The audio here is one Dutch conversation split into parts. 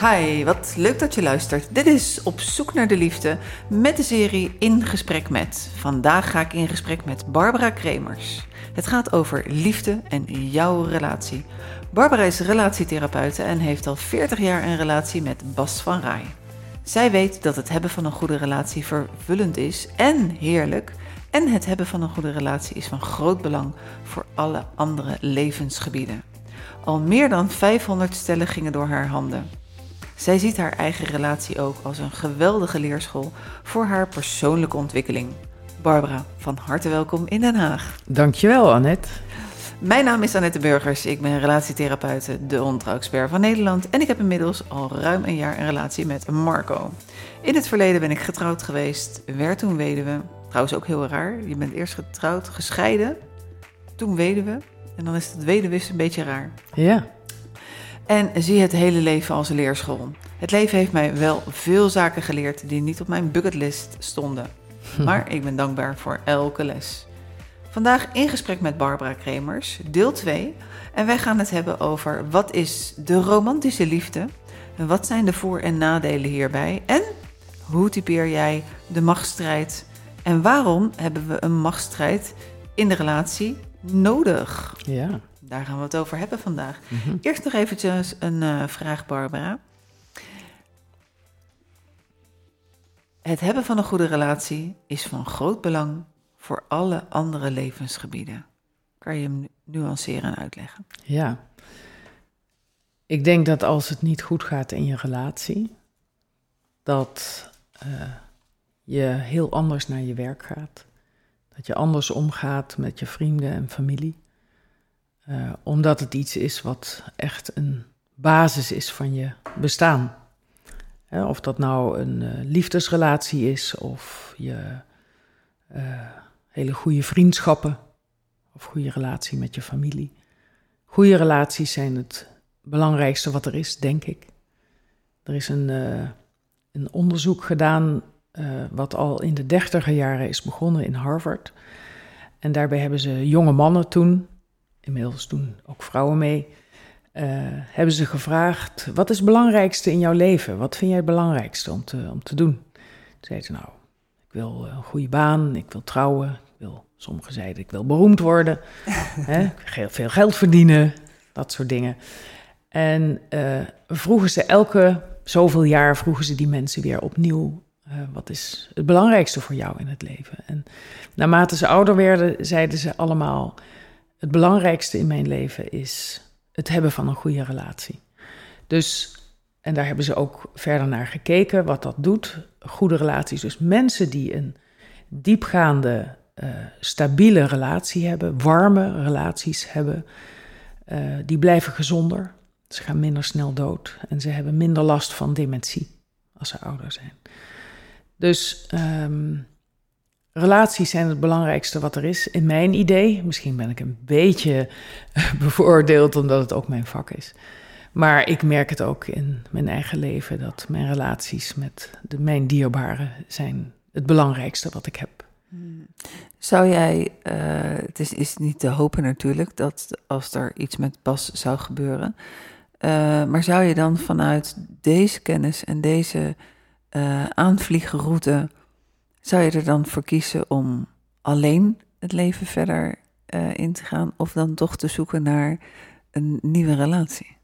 Hi, wat leuk dat je luistert. Dit is Op zoek naar de liefde met de serie In gesprek met. Vandaag ga ik in gesprek met Barbara Kremers. Het gaat over liefde en jouw relatie. Barbara is relatietherapeute en heeft al 40 jaar een relatie met Bas van Rai. Zij weet dat het hebben van een goede relatie vervullend is en heerlijk. En het hebben van een goede relatie is van groot belang voor alle andere levensgebieden. Al meer dan 500 stellen gingen door haar handen. Zij ziet haar eigen relatie ook als een geweldige leerschool voor haar persoonlijke ontwikkeling. Barbara, van harte welkom in Den Haag. Dankjewel, Annette. Mijn naam is Annette Burgers. Ik ben relatietherapeute, de ontrouw-expert van Nederland. En ik heb inmiddels al ruim een jaar een relatie met Marco. In het verleden ben ik getrouwd geweest, werd toen weduwe. Trouwens ook heel raar. Je bent eerst getrouwd, gescheiden, toen weduwe. En dan is het weduwis een beetje raar. Ja. En zie het hele leven als leerschool. Het leven heeft mij wel veel zaken geleerd die niet op mijn bucketlist stonden. Maar ik ben dankbaar voor elke les. Vandaag in gesprek met Barbara Kremers, deel 2. En wij gaan het hebben over wat is de romantische liefde? En wat zijn de voor- en nadelen hierbij? En hoe typeer jij de machtsstrijd? En waarom hebben we een machtsstrijd in de relatie nodig? Ja. Daar gaan we het over hebben vandaag. Mhm. Eerst nog eventjes een eh, vraag, Barbara. Het hebben van een goede relatie is van groot belang voor alle andere levensgebieden. Kan je hem nu- nuanceren en uitleggen? Ja. Ik denk dat als het niet goed gaat in je relatie, dat eh, je heel anders naar je werk gaat. Dat je anders omgaat met je vrienden en familie. Eh, omdat het iets is wat echt een basis is van je bestaan. Hè, of dat nou een eh, liefdesrelatie is of je eh, hele goede vriendschappen of goede relatie met je familie. Goede relaties zijn het belangrijkste wat er is, denk ik. Er is een, een onderzoek gedaan wat al in de dertiger jaren is begonnen in Harvard. En daarbij hebben ze jonge mannen toen, inmiddels doen ook vrouwen mee, eh, hebben ze gevraagd: wat is het belangrijkste in jouw leven? Wat vind jij het belangrijkste om te, om te doen? Toen zeiden ze: Nou, ik wil eh, een goede baan, ik wil trouwen, ik wil, sommigen zeiden: ik wil beroemd worden, hè, ik wil veel geld verdienen, dat soort dingen. En eh, vroegen ze elke zoveel jaar vroegen ze die mensen weer opnieuw: wat is het belangrijkste voor jou in het leven? En naarmate ze ouder werden, zeiden ze allemaal: het belangrijkste in mijn leven is het hebben van een goede relatie. Dus, en daar hebben ze ook verder naar gekeken wat dat doet. Goede relaties, dus mensen die een diepgaande, eh, stabiele relatie hebben, warme relaties hebben, eh, die blijven gezonder. Ze gaan minder snel dood en ze hebben minder last van dementie als ze ouder zijn. Dus ehm, relaties zijn het belangrijkste wat er is, in mijn idee. Misschien ben ik een beetje bevoordeeld omdat het ook mijn vak is. Maar ik merk het ook in mijn eigen leven dat mijn relaties met de, mijn dierbaren zijn het belangrijkste wat ik heb. Zou jij, eh, het is, is niet te hopen natuurlijk dat als er iets met Bas zou gebeuren, eh, maar zou je dan vanuit deze kennis en deze aanvliegroute, zou je er dan voor kiezen om alleen het leven verder eh, in te gaan of dan toch te zoeken naar een nieuwe relatie?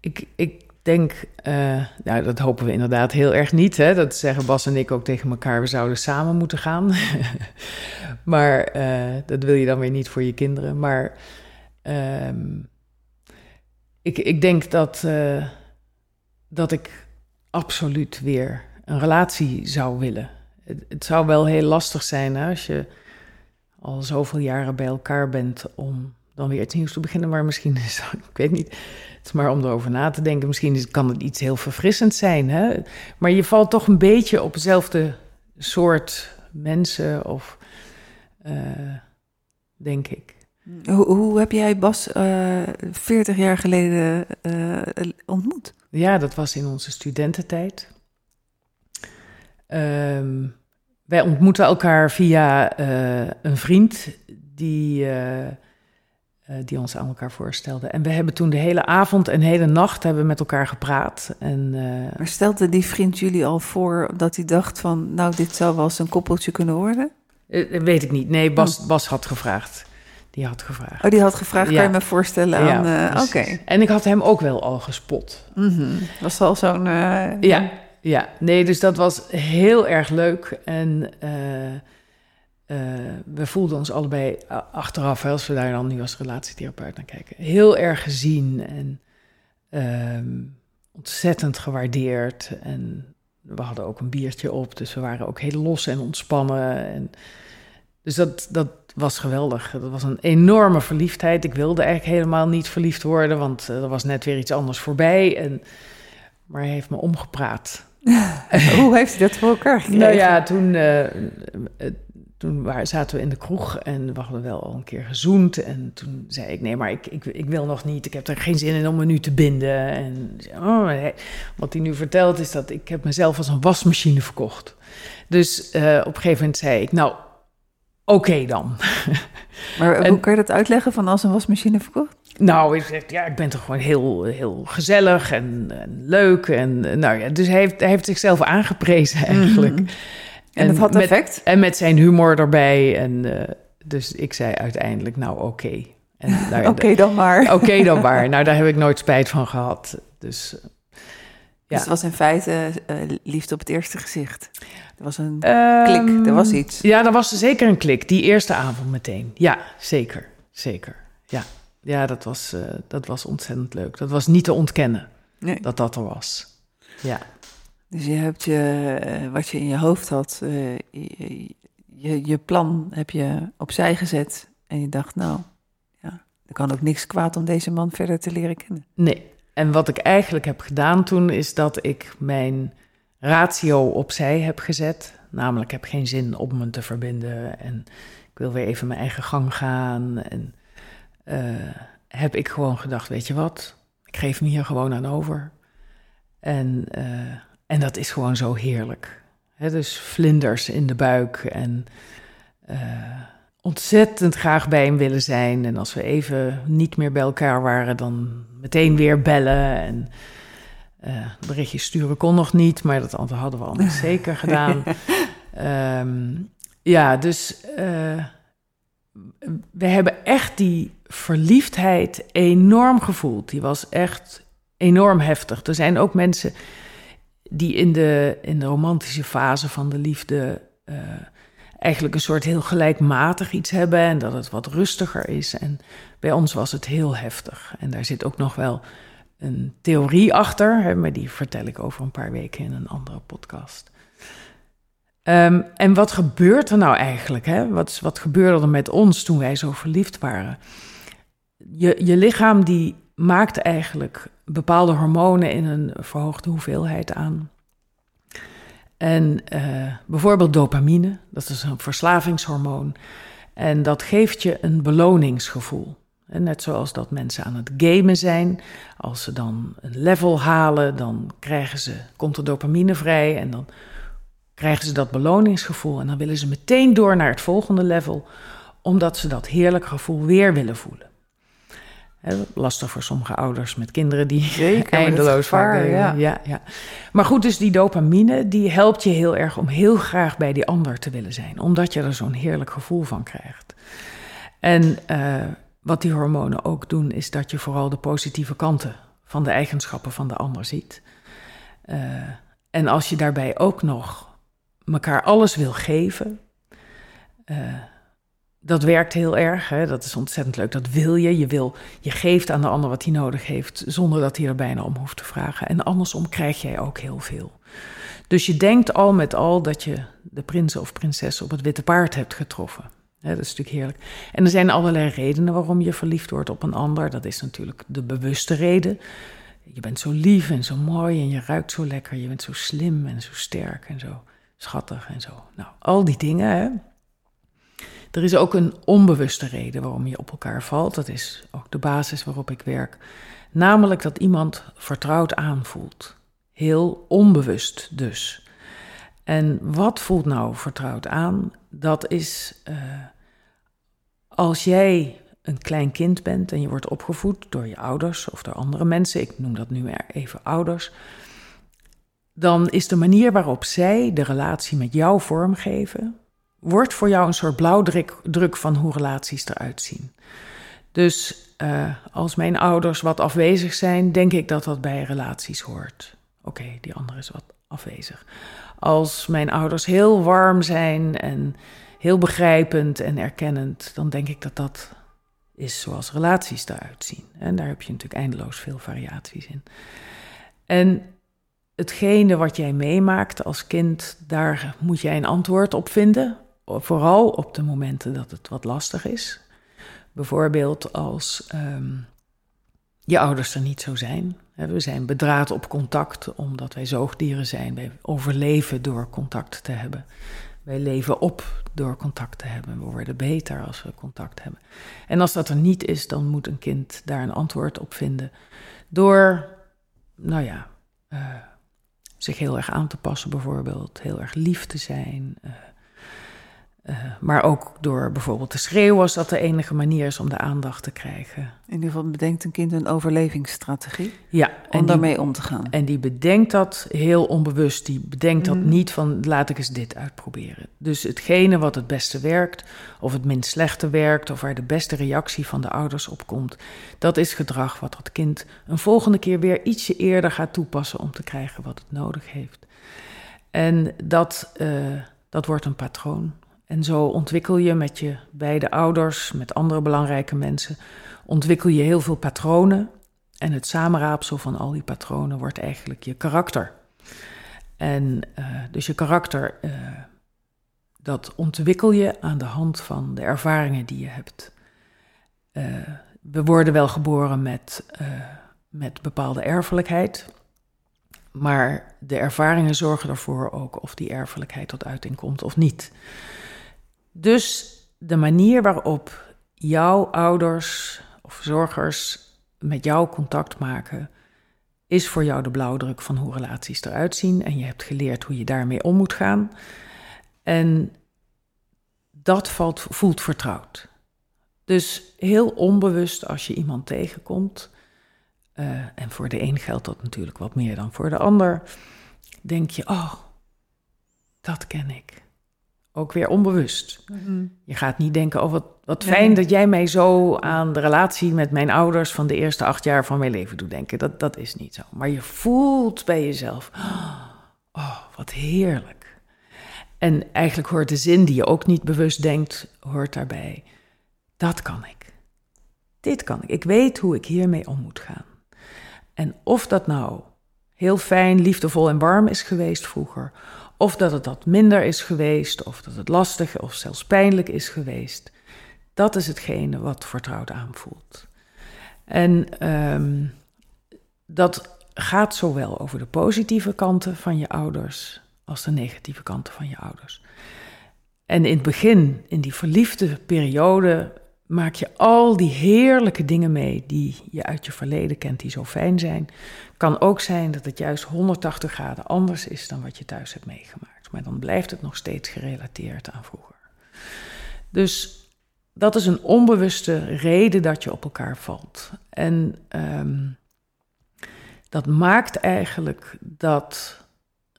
Ik, ik denk, eh, nou, dat hopen we inderdaad heel erg niet. Hè? Dat zeggen Bas en ik ook tegen elkaar, we zouden samen moeten gaan. maar eh, dat wil je dan weer niet voor je kinderen. Maar ehm, ik, ik denk dat, dat ik absoluut weer een relatie zou willen. Het, het zou wel heel lastig zijn hè, als je al zoveel jaren bij elkaar bent om dan weer iets nieuws te beginnen. Maar misschien is ik weet niet, het is maar om erover na te denken. Misschien is- kan het iets heel verfrissends zijn. Hè? Maar je valt toch een beetje op dezelfde soort mensen of eh, denk ik. Hoe, hoe heb jij Bas eh 40 jaar geleden eh, ontmoet? Ja, dat was in onze studententijd. Ehm, wij ontmoetten elkaar via eh, een vriend die, eh, eh, die ons aan elkaar voorstelden. En we hebben toen de hele avond en hele nacht hebben we met elkaar gepraat. En, maar stelde die vriend jullie al voor dat hij dacht van... nou, dit zou wel eens een koppeltje kunnen worden? weet ik niet. Nee, Bas, oh. Bas had gevraagd. Die had gevraagd. Oh, die had gevraagd, kan je me voorstellen aan... Ja, Oké. En ik had hem ook wel al gespot. Mm Was al zo'n... ja, ja, nee, dus dat was heel erg leuk. En uh, we voelden ons allebei achteraf, als we daar dan nu als relatietherapeut naar kijken, heel erg gezien en uh, ontzettend gewaardeerd. En we hadden ook een biertje op, dus we waren ook heel los en ontspannen. En, dus dat, dat was geweldig. Dat was een enorme verliefdheid. Ik wilde eigenlijk helemaal niet verliefd worden, want er was net weer iets anders voorbij. En, maar hij heeft me omgepraat. Hoe heeft hij dat voor elkaar gekregen? Nou ja, toen, uh, toen zaten we in de kroeg en we hadden wel al een keer gezoend. En toen zei ik, nee, maar ik, ik, ik wil nog niet. Ik heb er geen zin in om me nu te binden. En oh, wat hij nu vertelt is dat ik heb mezelf als een wasmachine verkocht. Dus uh, op een gegeven moment zei ik, nou, oké dan. Maar hoe kan je dat uitleggen van als een wasmachine verkocht? Nou, ik zeg, ja, ik ben toch gewoon heel, heel gezellig en, en leuk. En, nou ja, dus hij heeft, hij heeft zichzelf aangeprezen eigenlijk. Mhm. En, dat had effect? en met zijn humor erbij. En, uh, dus ik zei uiteindelijk, nou oké. Nou oké dan maar. Oké dan maar. Nou, daar heb ik nooit spijt van gehad. Dus, ja. dus het was in feite uh, liefde op het eerste gezicht. Er was een um, klik, er was iets. Ja, er was zeker een klik. Die eerste avond meteen. Ja, zeker. Zeker, ja ja, dat was, uh, dat was ontzettend leuk. Dat was niet te ontkennen nee. dat dat er was. Ja. Dus je hebt je, uh, wat je in je hoofd had, uh, je, je, je, plan heb je opzij gezet. En je dacht, nou, ja, er kan ook niks kwaad om deze man verder te leren kennen. Nee. En wat ik eigenlijk heb gedaan toen, is dat ik mijn ratio opzij heb gezet. Namelijk, ik heb geen zin om me te verbinden. En ik wil weer even mijn eigen gang gaan. En heb ik gewoon gedacht, weet je wat, ik geef me hier gewoon aan over. En, uh, en dat is gewoon zo heerlijk. He, dus vlinders in de buik en uh, ontzettend graag bij hem willen zijn. En als we even niet meer bij elkaar waren, dan meteen weer bellen. En uh, berichtjes sturen kon nog niet, maar dat hadden we anders zeker gedaan. Um, ja, dus we hebben echt die verliefdheid enorm gevoeld. Die was echt enorm heftig. Er zijn ook mensen die in de, in de romantische fase van de liefde uh, eigenlijk een soort heel gelijkmatig iets hebben en dat het wat rustiger is. En bij ons was het heel heftig. En daar zit ook nog wel een theorie achter, hè, maar die vertel ik over een paar weken in een andere podcast. Um, en wat gebeurt er nou eigenlijk? Hè? Wat, wat gebeurde er met ons toen wij zo verliefd waren? Je, je lichaam die maakt eigenlijk bepaalde hormonen in een verhoogde hoeveelheid aan. En uh, bijvoorbeeld dopamine, dat is een verslavingshormoon. En dat geeft je een beloningsgevoel. En net zoals dat mensen aan het gamen zijn. Als ze dan een level halen, dan krijgen ze, komt er dopamine vrij en dan krijgen ze dat beloningsgevoel en dan willen ze meteen door naar het volgende level, omdat ze dat heerlijke gevoel weer willen voelen. Lastig voor sommige ouders met kinderen die Zeker, eindeloos vaak. Ja. ja. Ja, Maar goed, dus die dopamine die helpt je heel erg om heel graag bij die ander te willen zijn, omdat je er zo'n heerlijk gevoel van krijgt. En uh, wat die hormonen ook doen, is dat je vooral de positieve kanten van de eigenschappen van de ander ziet. Uh, en als je daarbij ook nog elkaar alles wil geven. Uh, dat werkt heel erg. Hè? Dat is ontzettend leuk. Dat wil je. Je, wil, je geeft aan de ander wat hij nodig heeft, zonder dat hij er bijna om hoeft te vragen. En andersom krijg jij ook heel veel. Dus je denkt al met al dat je de prins of prinses op het witte paard hebt getroffen. dat is natuurlijk heerlijk. En er zijn allerlei redenen waarom je verliefd wordt op een ander. Dat is natuurlijk de bewuste reden. Je bent zo lief en zo mooi en je ruikt zo lekker. Je bent zo slim en zo sterk en zo schattig en zo. Nou, al die dingen. Hè? Er is ook een onbewuste reden waarom je op elkaar valt. Dat is ook de basis waarop ik werk. Namelijk dat iemand vertrouwd aanvoelt. Heel onbewust dus. En wat voelt nou vertrouwd aan? Dat is uh, als jij een klein kind bent en je wordt opgevoed door je ouders of door andere mensen, ik noem dat nu even ouders, dan is de manier waarop zij de relatie met jou vormgeven, wordt voor jou een soort blauwdruk van hoe relaties eruit zien. Dus uh, als mijn ouders wat afwezig zijn, denk ik dat dat bij relaties hoort. Oké, die andere is wat afwezig. Als mijn ouders heel warm zijn en heel begrijpend en erkennend, dan denk ik dat dat is zoals relaties eruit zien. En daar heb je natuurlijk eindeloos veel variaties in. En hetgene wat jij meemaakt als kind, daar moet jij een antwoord op vinden. Vooral op de momenten dat het wat lastig is. Bijvoorbeeld als ehm, je ouders er niet zo zijn. We zijn bedraad op contact omdat wij zoogdieren zijn. Wij overleven door contact te hebben. Wij leven op door contact te hebben. We worden beter als we contact hebben. En als dat er niet is, dan moet een kind daar een antwoord op vinden. Door, nou ja, uh, zich heel erg aan te passen, bijvoorbeeld. Heel erg lief te zijn. Uh, uh, maar ook door bijvoorbeeld te schreeuwen, als dat de enige manier is om de aandacht te krijgen. In ieder geval bedenkt een kind een overlevingsstrategie. Ja, om daarmee om te gaan. En die bedenkt dat heel onbewust. Die bedenkt dat mhm. niet van laat ik eens dit uitproberen. Dus hetgene wat het beste werkt, of het minst slechte werkt, of waar de beste reactie van de ouders op komt, dat is gedrag wat dat kind een volgende keer weer ietsje eerder gaat toepassen om te krijgen wat het nodig heeft. En dat, uh, dat wordt een patroon. En zo ontwikkel je met je beide ouders, met andere belangrijke mensen, ontwikkel je heel veel patronen. En het samenraapsel van al die patronen wordt eigenlijk je karakter. En uh, dus je karakter, uh, dat ontwikkel je aan de hand van de ervaringen die je hebt. Uh, we worden wel geboren met, met bepaalde erfelijkheid. Maar de ervaringen zorgen ervoor ook of die erfelijkheid tot uiting komt of niet. Dus de manier waarop jouw ouders of zorgers met jou contact maken, is voor jou de blauwdruk van hoe relaties eruit zien. En je hebt geleerd hoe je daarmee om moet gaan. En dat valt, voelt vertrouwd. Dus heel onbewust als je iemand tegenkomt, uh, en voor de een geldt dat natuurlijk wat meer dan voor de ander, denk je, oh, dat ken ik. Ook weer onbewust. Mhm. Je gaat niet denken, oh wat, wat fijn dat jij mij zo aan de relatie met mijn ouders van de eerste acht jaar van mijn leven doet denken. Dat, dat is niet zo. Maar je voelt bij jezelf, oh wat heerlijk. En eigenlijk hoort de zin die je ook niet bewust denkt, hoort daarbij. Dat kan ik. Dit kan ik. Ik weet hoe ik hiermee om moet gaan. En of dat nou heel fijn, liefdevol en warm is geweest vroeger, of dat het wat minder is geweest, of dat het lastig of zelfs pijnlijk is geweest. Dat is hetgene wat vertrouwd aanvoelt. En um, dat gaat zowel over de positieve kanten van je ouders als de negatieve kanten van je ouders. En in het begin, in die verliefde periode, maak je al die heerlijke dingen mee die je uit je verleden kent, die zo fijn zijn. Kan ook zijn dat het juist 180 graden anders is dan wat je thuis hebt meegemaakt. Maar dan blijft het nog steeds gerelateerd aan vroeger. Dus dat is een onbewuste reden dat je op elkaar valt. En um, dat maakt eigenlijk dat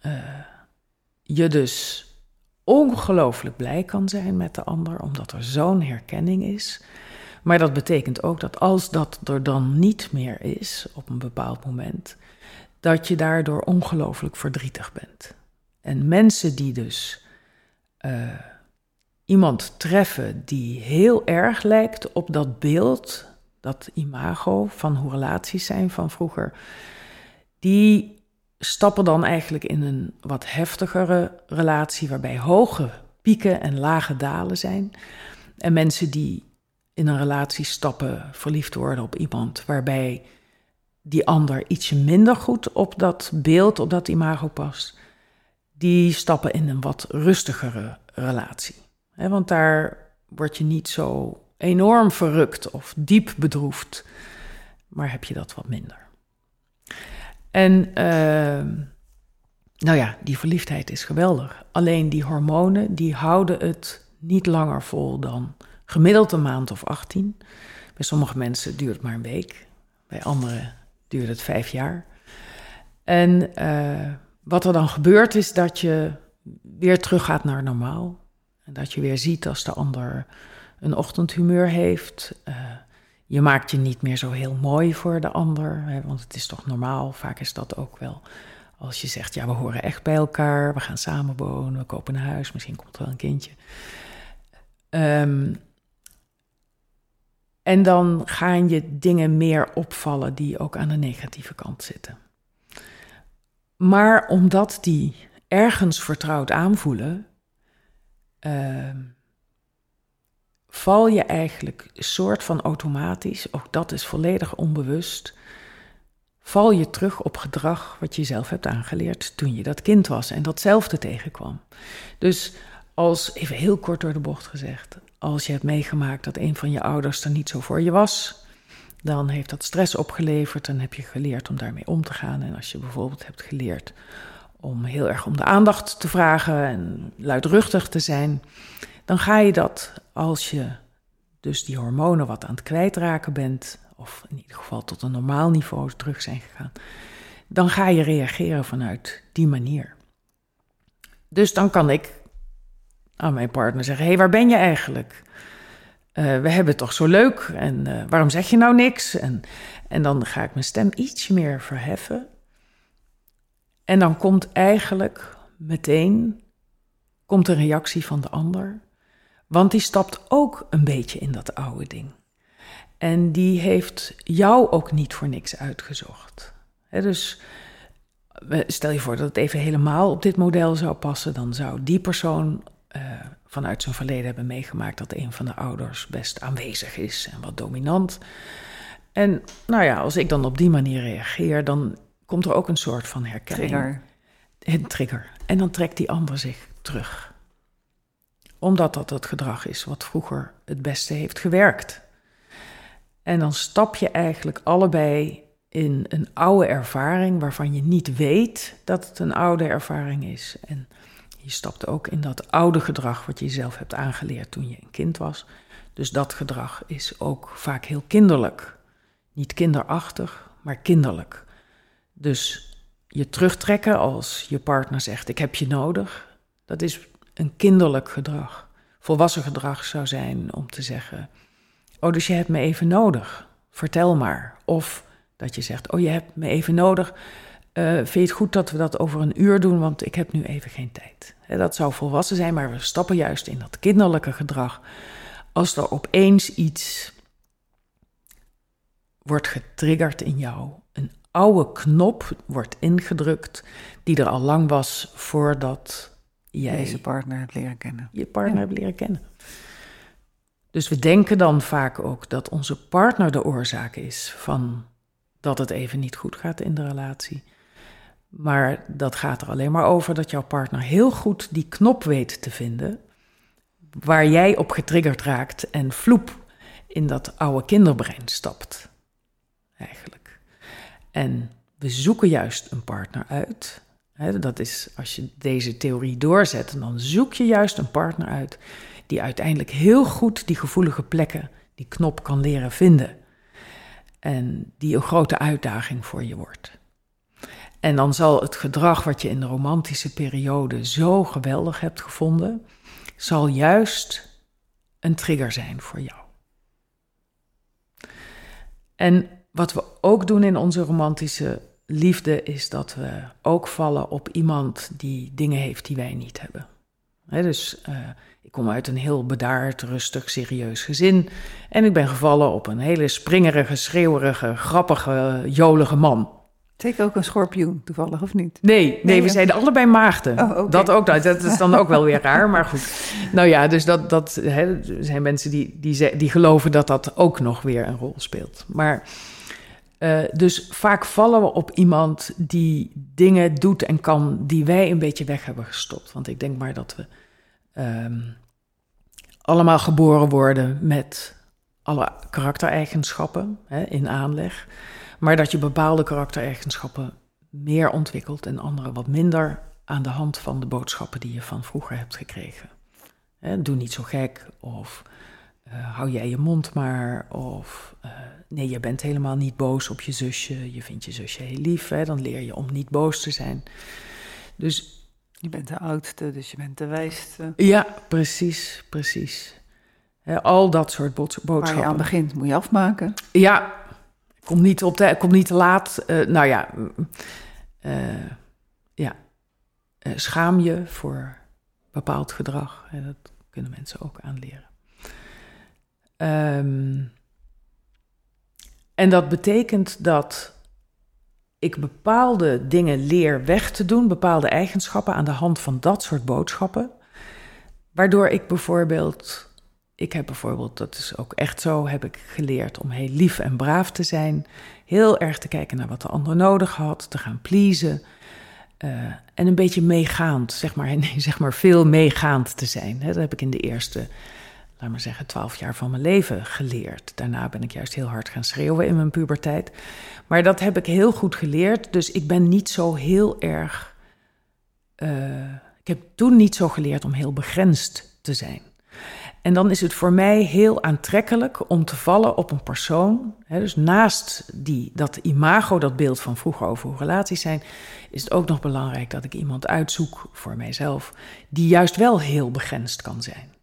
uh, je dus ongelooflijk blij kan zijn met de ander, omdat er zo'n herkenning is. Maar dat betekent ook dat als dat er dan niet meer is op een bepaald moment, dat je daardoor ongelooflijk verdrietig bent. En mensen die dus uh, iemand treffen die heel erg lijkt op dat beeld, dat imago van hoe relaties zijn van vroeger, die stappen dan eigenlijk in een wat heftigere relatie waarbij hoge pieken en lage dalen zijn. En mensen die in een relatie stappen, verliefd worden op iemand waarbij die ander ietsje minder goed op dat beeld, op dat imago past, die stappen in een wat rustigere relatie. want daar word je niet zo enorm verrukt of diep bedroefd, maar heb je dat wat minder. En uh, nou ja, die verliefdheid is geweldig. Alleen die hormonen, die houden het niet langer vol dan gemiddeld een maand of 18. Bij sommige mensen duurt het maar een week. Bij anderen duurt het vijf jaar. En uh, wat er dan gebeurt is dat je weer teruggaat naar normaal. En dat je weer ziet als de ander een ochtendhumeur heeft. Uh, je maakt je niet meer zo heel mooi voor de ander, hè, want het is toch normaal. Vaak is dat ook wel. Als je zegt, ja, we horen echt bij elkaar, we gaan samen wonen, we kopen een huis, misschien komt er wel een kindje. Um, en dan gaan je dingen meer opvallen die ook aan de negatieve kant zitten. Maar omdat die ergens vertrouwd aanvoelen, uh, val je eigenlijk soort van automatisch, ook dat is volledig onbewust, val je terug op gedrag wat je zelf hebt aangeleerd toen je dat kind was en datzelfde tegenkwam. Dus als, even heel kort door de bocht gezegd, als je hebt meegemaakt dat een van je ouders er niet zo voor je was, dan heeft dat stress opgeleverd en heb je geleerd om daarmee om te gaan. En als je bijvoorbeeld hebt geleerd om heel erg om de aandacht te vragen en luidruchtig te zijn, dan ga je dat als je dus die hormonen wat aan het kwijtraken bent, of in ieder geval tot een normaal niveau terug zijn gegaan, dan ga je reageren vanuit die manier. Dus dan kan ik aan mijn partner zeggen: Hé, hey, waar ben je eigenlijk? Uh, we hebben het toch zo leuk en uh, waarom zeg je nou niks? En, en dan ga ik mijn stem iets meer verheffen. En dan komt eigenlijk meteen komt een reactie van de ander. Want die stapt ook een beetje in dat oude ding. En die heeft jou ook niet voor niks uitgezocht. He, dus stel je voor dat het even helemaal op dit model zou passen, dan zou die persoon uh, vanuit zijn verleden hebben meegemaakt dat een van de ouders best aanwezig is en wat dominant. En nou ja, als ik dan op die manier reageer, dan komt er ook een soort van herkenning. Trigger. Een trigger. En dan trekt die ander zich terug. Omdat dat het gedrag is wat vroeger het beste heeft gewerkt. En dan stap je eigenlijk allebei in een oude ervaring waarvan je niet weet dat het een oude ervaring is. En je stapt ook in dat oude gedrag wat je zelf hebt aangeleerd toen je een kind was. Dus dat gedrag is ook vaak heel kinderlijk. Niet kinderachtig, maar kinderlijk. Dus je terugtrekken als je partner zegt: Ik heb je nodig, dat is een kinderlijk gedrag. Volwassen gedrag zou zijn om te zeggen: Oh, dus je hebt me even nodig, vertel maar. Of dat je zegt: Oh, je hebt me even nodig. Uh, vind je het goed dat we dat over een uur doen, want ik heb nu even geen tijd. dat zou volwassen zijn, maar we stappen juist in dat kinderlijke gedrag. Als er opeens iets wordt getriggerd in jou, een oude knop wordt ingedrukt, die er al lang was voordat jij deze partner hebt leren kennen. Je partner ja. hebt leren kennen. Dus we denken dan vaak ook dat onze partner de oorzaak is van dat het even niet goed gaat in de relatie. Maar dat gaat er alleen maar over dat jouw partner heel goed die knop weet te vinden. Waar jij op getriggerd raakt en vloep in dat oude kinderbrein stapt. Eigenlijk. En we zoeken juist een partner uit. Dat is als je deze theorie doorzet, dan zoek je juist een partner uit die uiteindelijk heel goed die gevoelige plekken, die knop kan leren vinden. En die een grote uitdaging voor je wordt. En dan zal het gedrag wat je in de romantische periode zo geweldig hebt gevonden, zal juist een trigger zijn voor jou. En wat we ook doen in onze romantische liefde is dat we ook vallen op iemand die dingen heeft die wij niet hebben. dus uh, ik kom uit een heel bedaard, rustig, serieus gezin. En ik ben gevallen op een hele springerige, schreeuwerige, grappige, jolige man. Zeker ook een schorpioen, toevallig, of niet? Nee, nee, we zijn allebei maagden. Oh, Dat ook, nou, dat is dan ook wel weer raar, maar goed. Nou ja, dus dat, dat hè, zijn mensen die, die, die geloven dat dat ook nog weer een rol speelt. Maar uh, dus vaak vallen we op iemand die dingen doet en kan die wij een beetje weg hebben gestopt. Want ik denk maar dat we um, allemaal geboren worden met alle karaktereigenschappen hè, in aanleg. Maar dat je bepaalde karaktereigenschappen meer ontwikkelt en andere wat minder aan de hand van de boodschappen die je van vroeger hebt gekregen. Hè, doe niet zo gek of uh, hou jij je mond maar. Of uh, nee, je bent helemaal niet boos op je zusje. Je vindt je zusje heel lief. Hè? Dan leer je om niet boos te zijn. Dus. Je bent de oudste, dus je bent de wijste. Ja, precies, precies. al dat soort boodschappen. Waar je aan begint, moet je afmaken. Ja, kom niet, op de, kom niet te laat. Uh, nou ja, ja. schaam je voor bepaald gedrag. Dat kunnen mensen ook aanleren. Um, en dat betekent dat ik bepaalde dingen leer weg te doen, bepaalde eigenschappen aan de hand van dat soort boodschappen. Waardoor ik bijvoorbeeld, ik heb bijvoorbeeld, dat is ook echt zo, heb ik geleerd om heel lief en braaf te zijn. Heel erg te kijken naar wat de ander nodig had, te gaan pleasen. Uh, en een beetje meegaand, zeg maar, nee, zeg maar veel meegaand te zijn. Dat heb ik in de eerste laat maar zeggen, twaalf jaar van mijn leven geleerd. Daarna ben ik juist heel hard gaan schreeuwen in mijn puberteit. Maar dat heb ik heel goed geleerd. Dus ik ben niet zo heel erg. Uh, ik heb toen niet zo geleerd om heel begrensd te zijn. En dan is het voor mij heel aantrekkelijk om te vallen op een persoon. Hè, dus naast die, dat imago, dat beeld van vroeger over hoe relaties zijn, is het ook nog belangrijk dat ik iemand uitzoek voor mijzelf die juist wel heel begrensd kan zijn.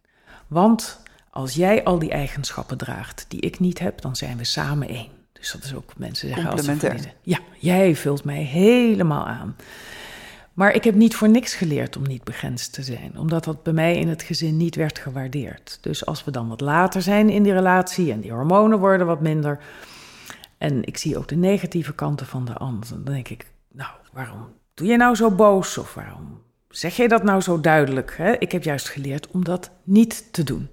Want als jij al die eigenschappen draagt die ik niet heb, dan zijn we samen één. Dus dat is ook mensen zeggen als ze Ja, jij vult mij helemaal aan. Maar ik heb niet voor niks geleerd om niet begrensd te zijn, omdat dat bij mij in het gezin niet werd gewaardeerd. Dus als we dan wat later zijn in die relatie en die hormonen worden wat minder, en ik zie ook de negatieve kanten van de ander, dan denk ik, nou, waarom doe je nou zo boos? Of waarom zeg je dat nou zo duidelijk? Hè? Ik heb juist geleerd om dat niet te doen.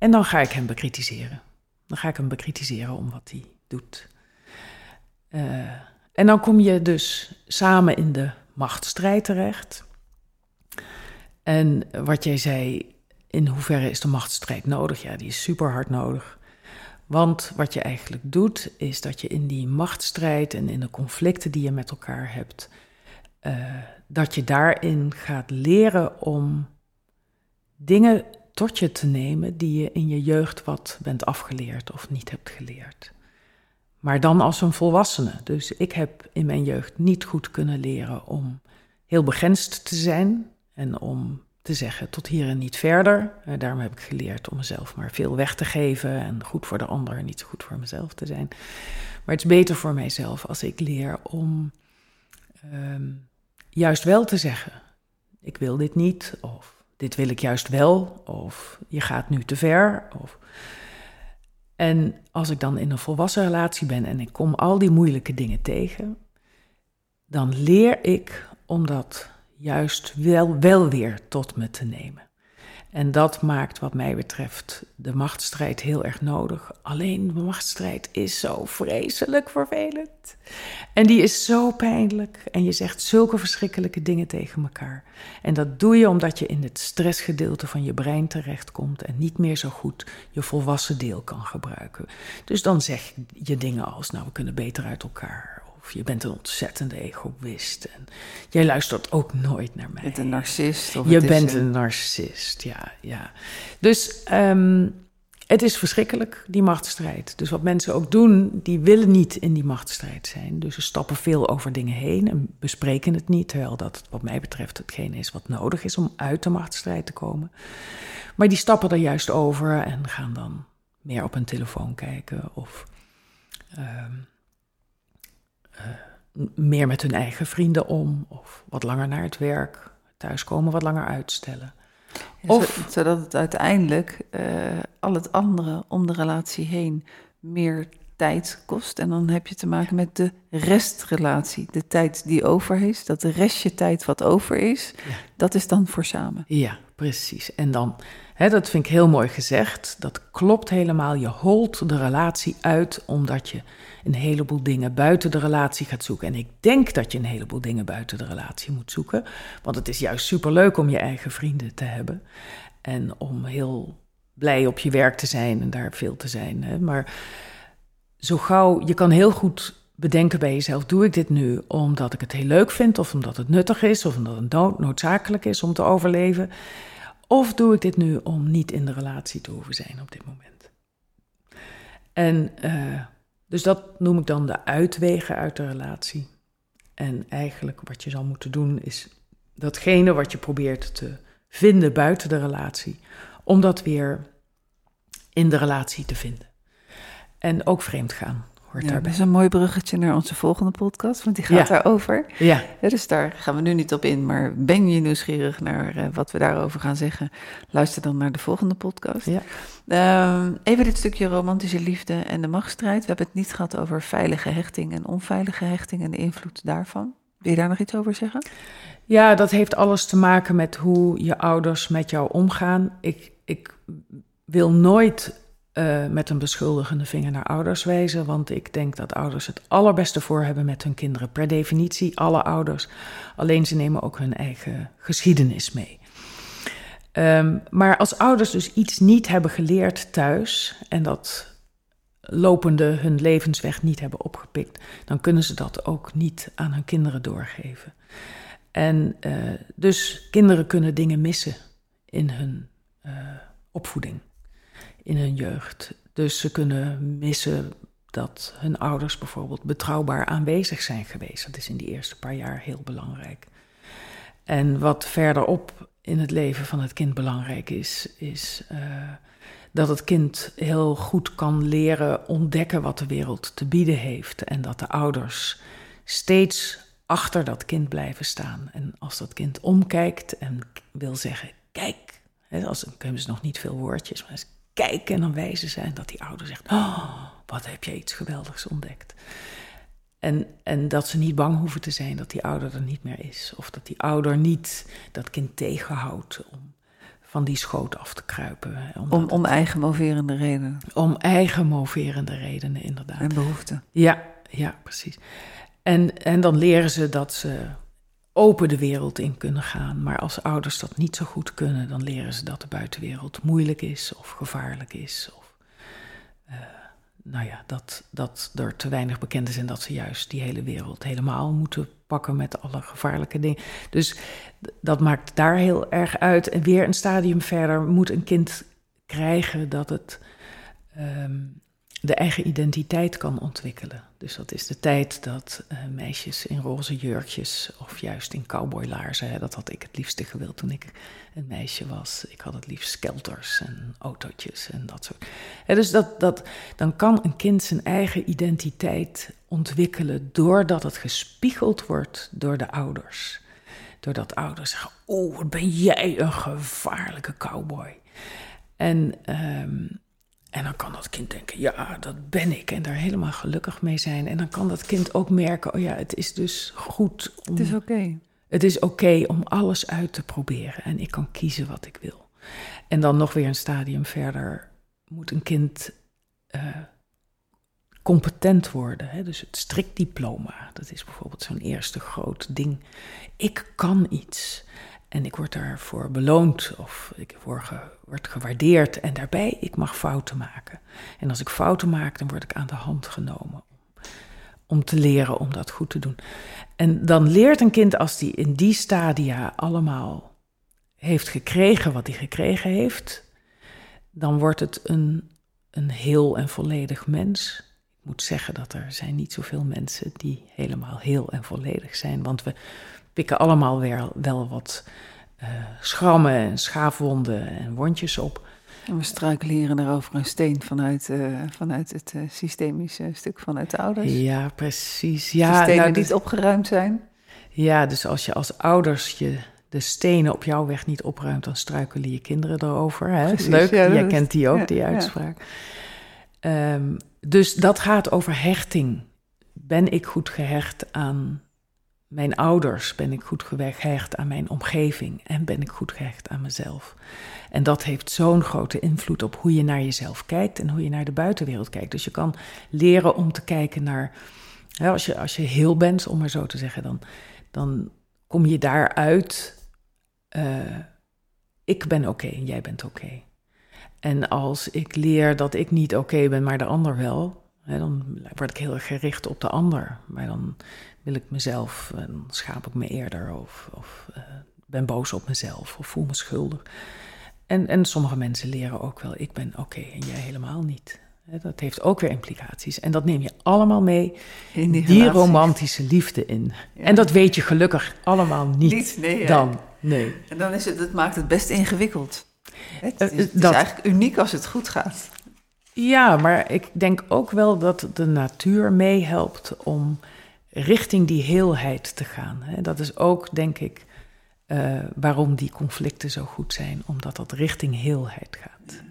En dan ga ik hem bekritiseren. Dan ga ik hem bekritiseren om wat hij doet. Uh, en dan kom je dus samen in de machtsstrijd terecht. En wat jij zei, in hoeverre is de machtsstrijd nodig? Ja, die is super hard nodig. Want wat je eigenlijk doet, is dat je in die machtsstrijd en in de conflicten die je met elkaar hebt, uh, dat je daarin gaat leren om dingen tot je te nemen die je in je jeugd wat bent afgeleerd of niet hebt geleerd. Maar dan als een volwassene. Dus ik heb in mijn jeugd niet goed kunnen leren om heel begrensd te zijn en om te zeggen tot hier en niet verder. Eh, daarom heb ik geleerd om mezelf maar veel weg te geven en goed voor de ander en niet zo goed voor mezelf te zijn. Maar het is beter voor mijzelf als ik leer om um, juist wel te zeggen: ik wil dit niet of dit wil ik juist wel, of je gaat nu te ver. Of... En als ik dan in een volwassen relatie ben en ik kom al die moeilijke dingen tegen, dan leer ik om dat juist wel, wel weer tot me te nemen. En dat maakt wat mij betreft de machtsstrijd heel erg nodig. Alleen de machtsstrijd is zo vreselijk vervelend. En die is zo pijnlijk. En je zegt zulke verschrikkelijke dingen tegen elkaar. En dat doe je omdat je in het stressgedeelte van je brein terechtkomt en niet meer zo goed je volwassen deel kan gebruiken. Dus dan zeg je dingen als, nou we kunnen beter uit elkaar of je bent een ontzettende egoïst. En jij luistert ook nooit naar mij. Je bent een narcist. Of je bent een... narcist, ja. ja. Dus um, het is verschrikkelijk, die machtsstrijd. Dus wat mensen ook doen, die willen niet in die machtsstrijd zijn. Dus ze stappen veel over dingen heen en bespreken het niet. Terwijl dat, wat mij betreft, hetgene is wat nodig is om uit de machtsstrijd te komen. Maar die stappen er juist over en gaan dan meer op hun telefoon kijken of... Um, uh, meer met hun eigen vrienden om, of wat langer naar het werk, thuiskomen wat langer uitstellen. of, zodat het uiteindelijk uh, al het andere om de relatie heen meer tijd kost. En dan heb je te maken met de restrelatie. De tijd die over is, dat restje tijd wat over is, dat is dan voor samen. Ja, precies. En dan dat vind ik heel mooi gezegd. Dat klopt helemaal. Je holt de relatie uit omdat je een heleboel dingen buiten de relatie gaat zoeken. En ik denk dat je een heleboel dingen buiten de relatie moet zoeken. Want het is juist superleuk om je eigen vrienden te hebben. En om heel blij op je werk te zijn en daar veel te zijn. Hè. Maar zo gauw, je kan heel goed bedenken bij jezelf: doe ik dit nu omdat ik het heel leuk vind, of omdat het nuttig is, of omdat het noodzakelijk is om te overleven? Of doe ik dit nu om niet in de relatie te hoeven zijn op dit moment? En uh, dus dat noem ik dan de uitwegen uit de relatie. En eigenlijk wat je zal moeten doen is datgene wat je probeert te vinden buiten de relatie, om dat weer in de relatie te vinden. En ook vreemd gaan hoort ja, daarbij. Dat is een mooi bruggetje naar onze volgende podcast, want die gaat Ja. daarover. Ja, Ja, dus daar gaan we nu niet op in, maar ben je nieuwsgierig naar eh, wat we daarover gaan zeggen? Luister dan naar de volgende podcast. Ja. Ehm, even dit stukje romantische liefde en de machtsstrijd. We hebben het niet gehad over veilige hechting en onveilige hechting en de invloed daarvan. Wil je daar nog iets over zeggen? ja, dat heeft alles te maken met hoe je ouders met jou omgaan. Ik, ik wil nooit eh, met een beschuldigende vinger naar ouders wijzen, want ik denk dat ouders het allerbeste voor hebben met hun kinderen. Per definitie, alle ouders. Alleen ze nemen ook hun eigen geschiedenis mee. Ehm, maar als ouders dus iets niet hebben geleerd thuis en dat lopende hun levensweg niet hebben opgepikt, dan kunnen ze dat ook niet aan hun kinderen doorgeven. En eh, dus kinderen kunnen dingen missen in hun eh, opvoeding, in hun jeugd. Dus ze kunnen missen dat hun ouders bijvoorbeeld betrouwbaar aanwezig zijn geweest. Dat is in die eerste paar jaar heel belangrijk. En wat verderop in het leven van het kind belangrijk is, is eh, dat het kind heel goed kan leren ontdekken wat de wereld te bieden heeft. En dat de ouders steeds achter dat kind blijven staan. En als dat kind omkijkt en wil zeggen: Kijk, als, dan hebben ze nog niet veel woordjes, maar eens kijk en dan wijzen ze en dat die ouder zegt: Oh, wat heb je iets geweldigs ontdekt. En, en dat ze niet bang hoeven te zijn dat die ouder er niet meer is. Of dat die ouder niet dat kind tegenhoudt om van die schoot af te kruipen. Om, om eigen moverende redenen om eigen moverende redenen, inderdaad. en behoeften. Ja, ja, precies. En, en dan leren ze dat ze open de wereld in kunnen gaan. Maar als ouders dat niet zo goed kunnen, dan leren ze dat de buitenwereld moeilijk is of gevaarlijk is. Of, eh, nou ja, dat, dat er te weinig bekend is en dat ze juist die hele wereld helemaal moeten pakken met alle gevaarlijke dingen. Dus dat maakt daar heel erg uit. En weer een stadium verder moet een kind krijgen dat het ehm, de eigen identiteit kan ontwikkelen. Dus dat is de tijd dat eh, meisjes in roze jurkjes of juist in cowboylaarzen, dat had ik het liefste gewild toen ik een meisje was. Ik had het liefst skelters en autootjes en dat soort. Dus dat, dat, dan kan een kind zijn eigen identiteit ontwikkelen doordat het gespiegeld wordt door de ouders. Doordat ouders zeggen, oh, ben jij een gevaarlijke cowboy. En, ehm, en dan kan dat kind denken, ja, dat ben ik. En daar helemaal gelukkig mee zijn. En dan kan dat kind ook merken, oh ja, het is dus goed om... Het is oké. Het is oké om alles uit te proberen en ik kan kiezen wat ik wil. En dan nog weer een stadium verder moet een kind eh, competent worden. Hè? Dus het strikdiploma, dat is bijvoorbeeld zo'n eerste groot ding. Ik kan iets en ik word daarvoor beloond of ik word, ge- word gewaardeerd. En daarbij, ik mag fouten maken. En als ik fouten maak, dan word ik aan de hand genomen om te leren om dat goed te doen. En dan leert een kind als die in die stadia allemaal heeft gekregen wat hij gekregen heeft, dan wordt het een, een heel en volledig mens. Ik moet zeggen dat er zijn niet zoveel mensen die helemaal heel en volledig zijn, want we pikken allemaal wel, wel wat eh, schrammen en schaafwonden en wondjes op. En we struikelen hier en daar over een steen vanuit, eh, vanuit het eh, systemische stuk vanuit de ouders. Ja, precies. De Ja, stenen nou, die niet opgeruimd zijn. Ja, dus als je als ouders je de stenen op jouw weg niet opruimt, dan struikelen je kinderen erover. Hè? Precies, Leuk, ja, jij kent die ook, ja, die ja. uitspraak. Ehm, dus dat gaat over hechting. Ben ik goed gehecht aan mijn ouders? Ben ik goed gehecht aan mijn omgeving? En ben ik goed gehecht aan mezelf? En dat heeft zo'n grote invloed op hoe je naar jezelf kijkt en hoe je naar de buitenwereld kijkt. Dus je kan leren om te kijken naar. als, je, als je heel bent, om maar zo te zeggen, dan, dan kom je daaruit. eh ik ben oké en jij bent oké. En als ik leer dat ik niet oké ben, maar de ander wel, hè, dan word ik heel erg gericht op de ander. Maar dan wil ik mezelf, en dan schaap ik me eerder of, of eh, ben boos op mezelf of voel me schuldig. En, en sommige mensen leren ook wel, ik ben oké en jij helemaal niet. Dat heeft ook weer implicaties. En dat neem je allemaal mee In die, romantische liefde in. Ja. En dat weet je gelukkig allemaal niet, Niet, nee, hè? dan. Nee. En dan is het, het maakt het best ingewikkeld. Het is, Eh, het is dat- eigenlijk uniek als het goed gaat. Ja, maar ik denk ook wel dat de natuur meehelpt om richting die heelheid te gaan. Dat is ook, denk ik, eh, waarom die conflicten zo goed zijn, omdat dat richting heelheid gaat.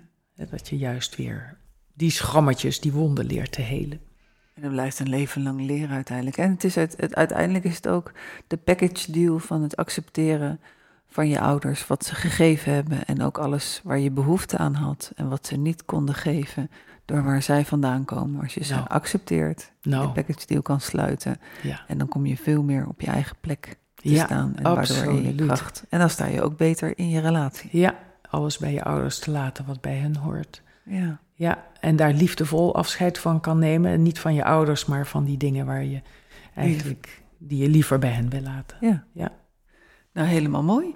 Dat je juist weer die schrammetjes, die wonden leert te helen. En dat blijft een leven lang leren uiteindelijk. En het is het, uiteindelijk is het ook de package deal van het accepteren van je ouders, wat ze gegeven hebben en ook alles waar je behoefte aan had en wat ze niet konden geven door waar zij vandaan komen. Als je ze Nou. accepteert, Nou, de package deal kan sluiten ja. en dan kom je veel meer op je eigen plek te Ja, staan en waardoor in je kracht. En dan sta je ook beter in je relatie. ja, alles bij je ouders te laten wat bij hen hoort. Ja. Ja, en daar liefdevol afscheid van kan nemen. En niet van je ouders, maar van die dingen waar je eigenlijk die je liever bij hen wil laten. Ja. Ja. Nou, helemaal mooi.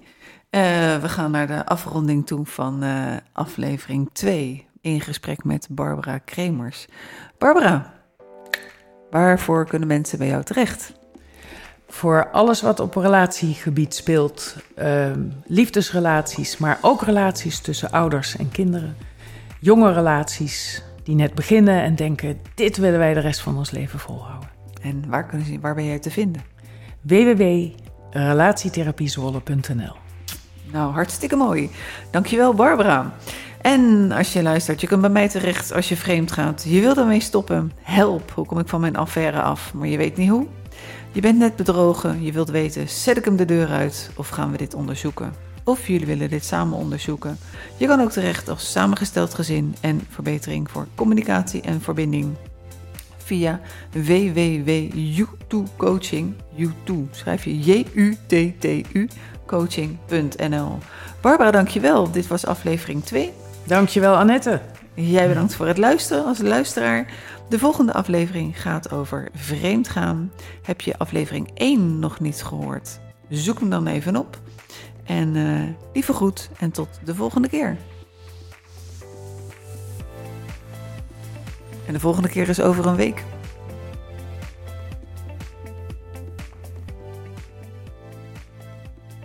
Eh, we gaan naar de afronding toe van eh, aflevering 2. In gesprek met Barbara Kremers. Barbara, waarvoor kunnen mensen bij jou terecht? Voor alles wat op relatiegebied speelt, ehm, liefdesrelaties, maar ook relaties tussen ouders en kinderen. Jonge relaties die net beginnen en denken: dit willen wij de rest van ons leven volhouden. En waar, kunnen ze, waar ben jij te vinden? www.relatietherapiezwolle.nl Nou, hartstikke mooi. Dankjewel, Barbara. En als je luistert, je kunt bij mij terecht als je vreemd gaat. Je wilt ermee stoppen. Help, hoe kom ik van mijn affaire af? Maar je weet niet hoe. Je bent net bedrogen, je wilt weten, zet ik hem de deur uit of gaan we dit onderzoeken? Of jullie willen dit samen onderzoeken. Je kan ook terecht als samengesteld gezin en verbetering voor communicatie en verbinding. Via www.u2coaching, U2 schrijf je J-U-T-T-U, coaching.nl. Barbara, dankjewel. Dit was aflevering 2. Dankjewel, Annette. Jij bedankt voor het luisteren als luisteraar. De volgende aflevering gaat over vreemdgaan. Heb je aflevering 1 nog niet gehoord? Zoek hem dan even op. En eh lieve groet en tot de volgende keer. En de volgende keer is over een week.